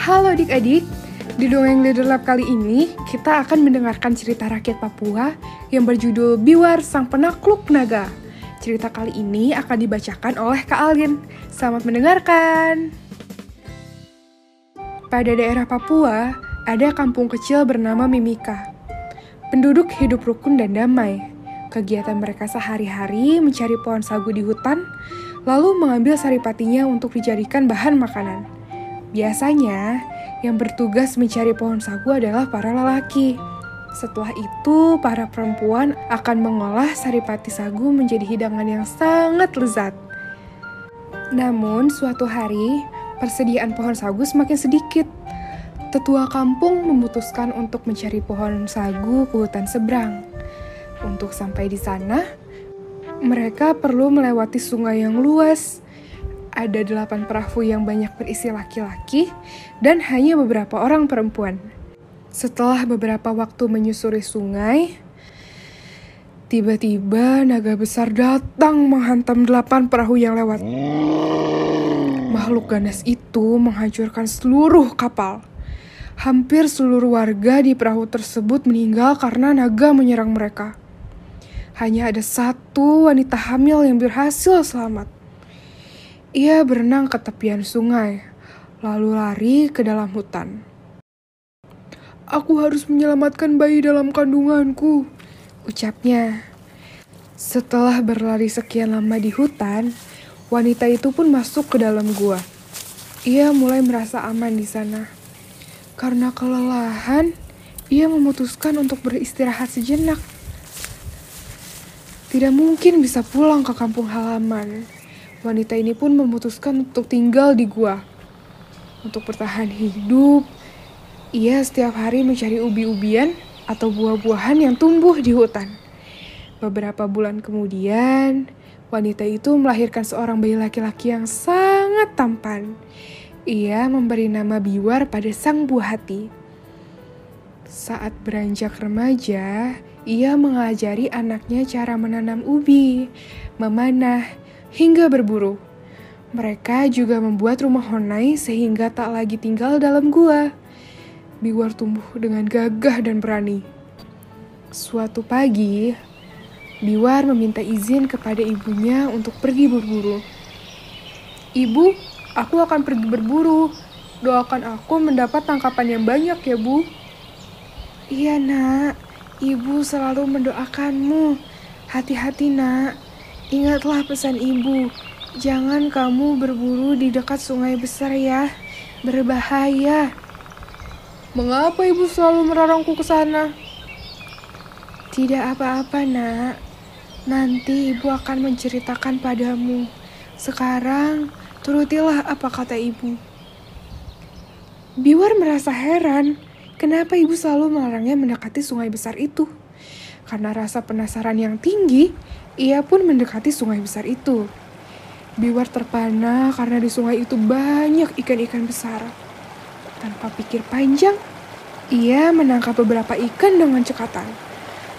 Halo adik-adik, di Dongeng Leader Lab kali ini kita akan mendengarkan cerita rakyat Papua yang berjudul Biwar Sang Penakluk Naga. Cerita kali ini akan dibacakan oleh Kak Alin. Selamat mendengarkan. Pada daerah Papua, ada kampung kecil bernama Mimika. Penduduk hidup rukun dan damai. Kegiatan mereka sehari-hari mencari pohon sagu di hutan, lalu mengambil saripatinya untuk dijadikan bahan makanan. Biasanya, yang bertugas mencari pohon sagu adalah para lelaki. Setelah itu, para perempuan akan mengolah saripati sagu menjadi hidangan yang sangat lezat. Namun, suatu hari, persediaan pohon sagu semakin sedikit. Tetua kampung memutuskan untuk mencari pohon sagu ke hutan seberang. Untuk sampai di sana, mereka perlu melewati sungai yang luas. Ada delapan perahu yang banyak berisi laki-laki dan hanya beberapa orang perempuan. Setelah beberapa waktu menyusuri sungai, tiba-tiba naga besar datang menghantam delapan perahu yang lewat. Makhluk ganas itu menghancurkan seluruh kapal. Hampir seluruh warga di perahu tersebut meninggal karena naga menyerang mereka. Hanya ada satu wanita hamil yang berhasil selamat. Ia berenang ke tepian sungai, lalu lari ke dalam hutan. Aku harus menyelamatkan bayi dalam kandunganku, ucapnya. Setelah berlari sekian lama di hutan, wanita itu pun masuk ke dalam gua. Ia mulai merasa aman di sana. Karena kelelahan, ia memutuskan untuk beristirahat sejenak. Tidak mungkin bisa pulang ke kampung halaman. Wanita ini pun memutuskan untuk tinggal di gua. Untuk bertahan hidup, ia setiap hari mencari ubi-ubian atau buah-buahan yang tumbuh di hutan. Beberapa bulan kemudian, wanita itu melahirkan seorang bayi laki-laki yang sangat tampan. Ia memberi nama Biwar pada sang buah hati. Saat beranjak remaja, ia mengajari anaknya cara menanam ubi, memanah, hingga berburu. Mereka juga membuat rumah honai sehingga tak lagi tinggal dalam gua. Biwar tumbuh dengan gagah dan berani. Suatu pagi, Biwar meminta izin kepada ibunya untuk pergi berburu. Ibu, Aku akan pergi berburu. Doakan aku mendapat tangkapan yang banyak ya, Bu. Iya, Nak. Ibu selalu mendoakanmu. Hati-hati, Nak. Ingatlah pesan Ibu. Jangan kamu berburu di dekat sungai besar ya. Berbahaya. Mengapa Ibu selalu melarangku ke sana? Tidak apa-apa, Nak. Nanti Ibu akan menceritakan padamu. Sekarang, Turutilah apa kata ibu. Biwar merasa heran, kenapa ibu selalu melarangnya mendekati sungai besar itu. Karena rasa penasaran yang tinggi, ia pun mendekati sungai besar itu. Biwar terpana karena di sungai itu banyak ikan-ikan besar. Tanpa pikir panjang, ia menangkap beberapa ikan dengan cekatan.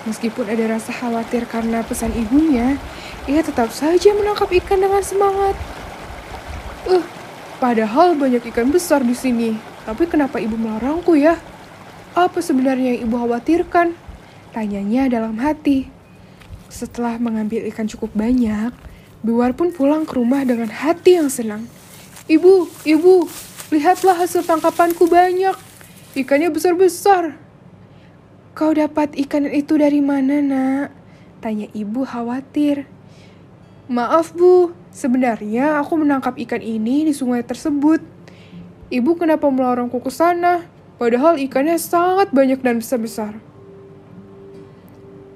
Meskipun ada rasa khawatir karena pesan ibunya, ia tetap saja menangkap ikan dengan semangat. Uh, padahal banyak ikan besar di sini. Tapi kenapa ibu melarangku ya? Apa sebenarnya yang ibu khawatirkan? Tanyanya dalam hati. Setelah mengambil ikan cukup banyak, Biwar pun pulang ke rumah dengan hati yang senang. Ibu, ibu, lihatlah hasil tangkapanku banyak. Ikannya besar-besar. Kau dapat ikan itu dari mana, nak? Tanya ibu khawatir. Maaf, Bu. Sebenarnya aku menangkap ikan ini di sungai tersebut. Ibu kenapa melarangku ke sana? Padahal ikannya sangat banyak dan besar-besar.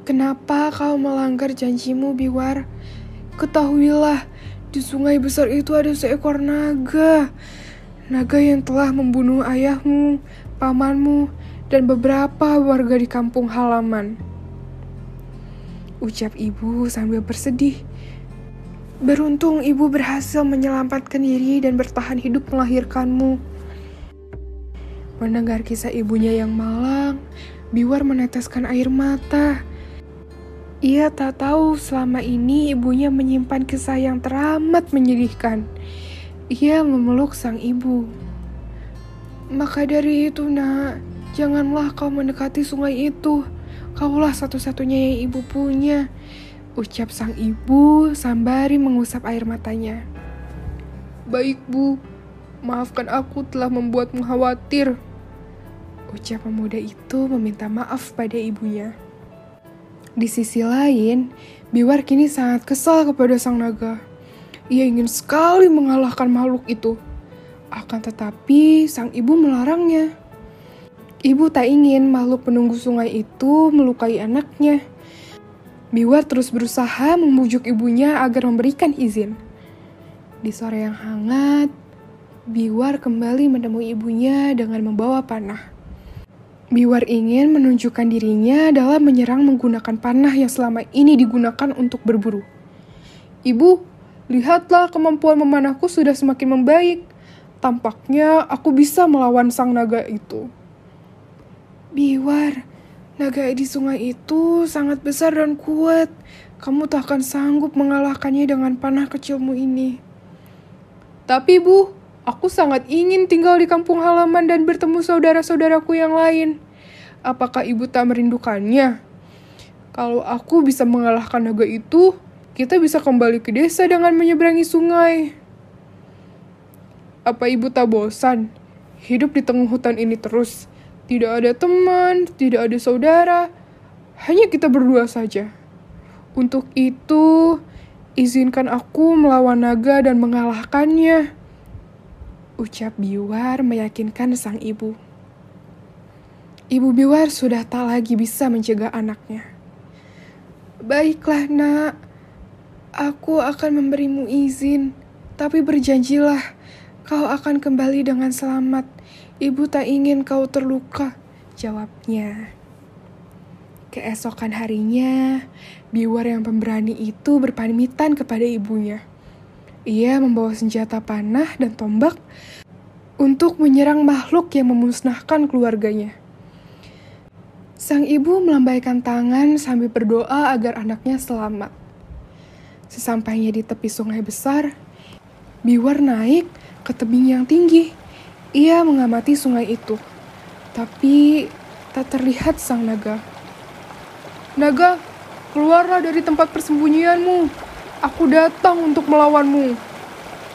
Kenapa kau melanggar janjimu, Biwar? Ketahuilah, di sungai besar itu ada seekor naga. Naga yang telah membunuh ayahmu, pamanmu, dan beberapa warga di kampung halaman. Ucap ibu sambil bersedih. Beruntung ibu berhasil menyelamatkan diri dan bertahan hidup melahirkanmu. Mendengar kisah ibunya yang malang, Biwar meneteskan air mata. Ia tak tahu selama ini ibunya menyimpan kisah yang teramat menyedihkan. Ia memeluk sang ibu. Maka dari itu, nak, janganlah kau mendekati sungai itu. Kaulah satu-satunya yang ibu punya. Ucap sang ibu sambari mengusap air matanya. Baik, Bu. Maafkan aku telah membuatmu khawatir. Ucap pemuda itu meminta maaf pada ibunya. Di sisi lain, Biwar kini sangat kesal kepada sang naga. Ia ingin sekali mengalahkan makhluk itu. Akan tetapi, sang ibu melarangnya. Ibu tak ingin makhluk penunggu sungai itu melukai anaknya. Biwar terus berusaha membujuk ibunya agar memberikan izin. Di sore yang hangat, Biwar kembali menemui ibunya dengan membawa panah. Biwar ingin menunjukkan dirinya dalam menyerang menggunakan panah yang selama ini digunakan untuk berburu. Ibu, lihatlah kemampuan memanahku sudah semakin membaik. Tampaknya aku bisa melawan sang naga itu. Biwar, naga di sungai itu sangat besar dan kuat. Kamu tak akan sanggup mengalahkannya dengan panah kecilmu ini. Tapi bu, aku sangat ingin tinggal di kampung halaman dan bertemu saudara-saudaraku yang lain. Apakah ibu tak merindukannya? Kalau aku bisa mengalahkan naga itu, kita bisa kembali ke desa dengan menyeberangi sungai. Apa ibu tak bosan hidup di tengah hutan ini terus? Tidak ada teman, tidak ada saudara, hanya kita berdua saja. Untuk itu, izinkan aku melawan naga dan mengalahkannya. Ucap Biwar meyakinkan sang ibu. Ibu Biwar sudah tak lagi bisa mencegah anaknya. Baiklah nak, aku akan memberimu izin, tapi berjanjilah kau akan kembali dengan selamat Ibu tak ingin kau terluka, jawabnya. Keesokan harinya, Biwar yang pemberani itu berpamitan kepada ibunya. Ia membawa senjata panah dan tombak untuk menyerang makhluk yang memusnahkan keluarganya. Sang ibu melambaikan tangan sambil berdoa agar anaknya selamat. Sesampainya di tepi sungai besar, Biwar naik ke tebing yang tinggi ia mengamati sungai itu, tapi tak terlihat sang naga. Naga, keluarlah dari tempat persembunyianmu. Aku datang untuk melawanmu.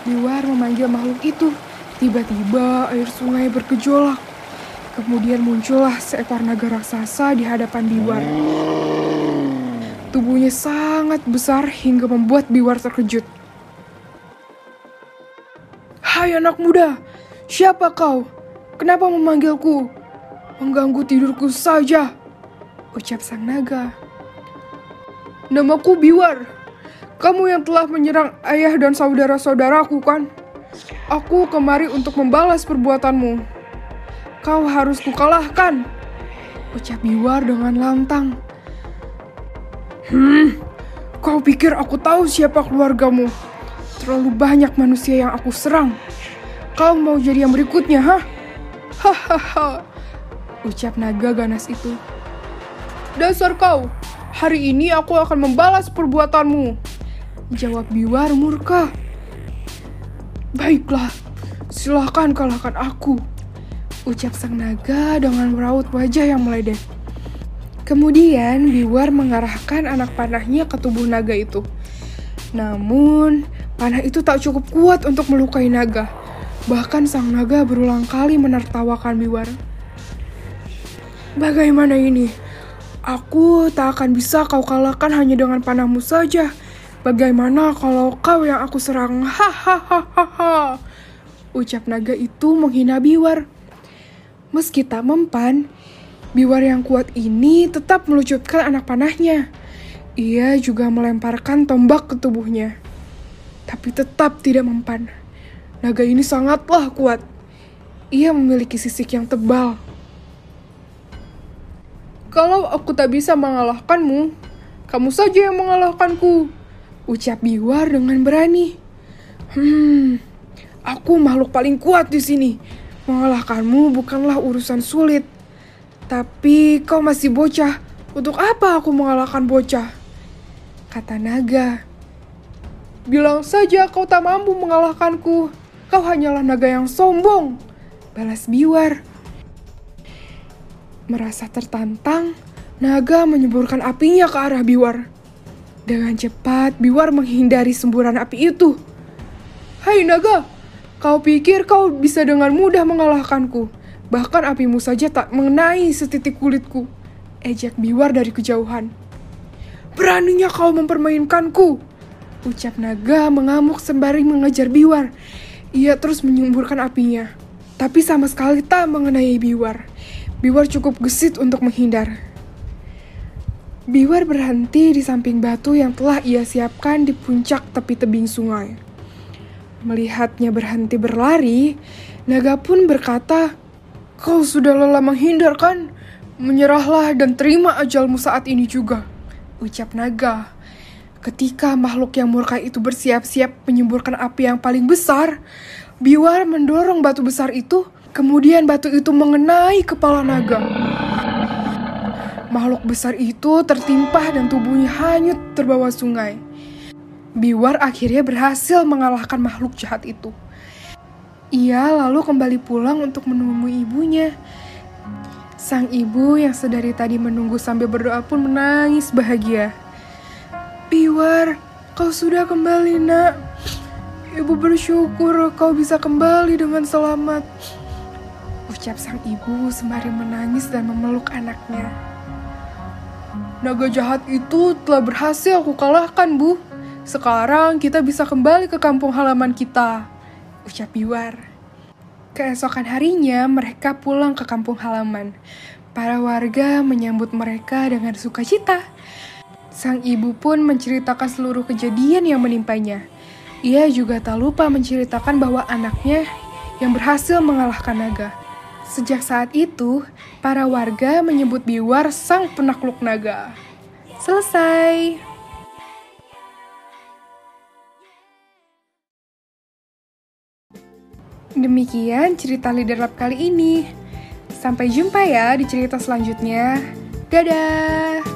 Biwar memanggil makhluk itu. Tiba-tiba air sungai bergejolak. Kemudian muncullah seekor naga raksasa di hadapan Biwar. Tubuhnya sangat besar hingga membuat Biwar terkejut. Hai anak muda, Siapa kau? Kenapa memanggilku? Mengganggu tidurku saja, ucap sang naga. Namaku Biwar. Kamu yang telah menyerang ayah dan saudara-saudaraku kan? Aku kemari untuk membalas perbuatanmu. Kau harus kukalahkan, ucap Biwar dengan lantang. Hmm, kau pikir aku tahu siapa keluargamu? Terlalu banyak manusia yang aku serang. Kau mau jadi yang berikutnya, hah? Hahaha. Ucap naga ganas itu. Dasar kau, hari ini aku akan membalas perbuatanmu. Jawab Biwar murka. Baiklah, silahkan kalahkan aku. Ucap sang naga dengan meraut wajah yang meledek. Kemudian Biwar mengarahkan anak panahnya ke tubuh naga itu. Namun, panah itu tak cukup kuat untuk melukai naga. Bahkan sang naga berulang kali menertawakan Biwar. Bagaimana ini? Aku tak akan bisa kau kalahkan hanya dengan panahmu saja. Bagaimana kalau kau yang aku serang? Hahaha. Ucap naga itu menghina Biwar. Meski tak mempan, Biwar yang kuat ini tetap melucutkan anak panahnya. Ia juga melemparkan tombak ke tubuhnya. Tapi tetap tidak mempan. Naga ini sangatlah kuat. Ia memiliki sisik yang tebal. Kalau aku tak bisa mengalahkanmu, kamu saja yang mengalahkanku. Ucap Biwar dengan berani. Hmm, aku makhluk paling kuat di sini. Mengalahkanmu bukanlah urusan sulit. Tapi kau masih bocah. Untuk apa aku mengalahkan bocah? Kata naga. Bilang saja kau tak mampu mengalahkanku. Kau hanyalah naga yang sombong. balas Biwar. Merasa tertantang, naga menyemburkan apinya ke arah Biwar. Dengan cepat, Biwar menghindari semburan api itu. Hai naga, kau pikir kau bisa dengan mudah mengalahkanku? Bahkan apimu saja tak mengenai setitik kulitku. Ejek Biwar dari kejauhan. Beraninya kau mempermainkanku, ucap naga mengamuk sembari mengejar Biwar. Ia terus menyemburkan apinya, tapi sama sekali tak mengenai Biwar. Biwar cukup gesit untuk menghindar. Biwar berhenti di samping batu yang telah ia siapkan di puncak tepi tebing sungai. Melihatnya berhenti berlari, naga pun berkata, Kau sudah lelah menghindar kan? Menyerahlah dan terima ajalmu saat ini juga, ucap naga. Ketika makhluk yang murka itu bersiap-siap menyemburkan api yang paling besar, Biwar mendorong batu besar itu Kemudian batu itu mengenai kepala naga. Makhluk besar itu tertimpa dan tubuhnya hanyut terbawa sungai. Biwar akhirnya berhasil mengalahkan makhluk jahat itu. Ia lalu kembali pulang untuk menemui ibunya. Sang ibu yang sedari tadi menunggu sambil berdoa pun menangis bahagia. Biwar, kau sudah kembali nak. Ibu bersyukur kau bisa kembali dengan selamat ucap sang ibu sembari menangis dan memeluk anaknya. Naga jahat itu telah berhasil aku kalahkan, Bu. Sekarang kita bisa kembali ke kampung halaman kita, ucap Biwar. Keesokan harinya, mereka pulang ke kampung halaman. Para warga menyambut mereka dengan sukacita. Sang ibu pun menceritakan seluruh kejadian yang menimpanya. Ia juga tak lupa menceritakan bahwa anaknya yang berhasil mengalahkan naga. Sejak saat itu, para warga menyebut Biwar sang penakluk naga. Selesai. Demikian cerita Leader Lab kali ini. Sampai jumpa ya di cerita selanjutnya. Dadah!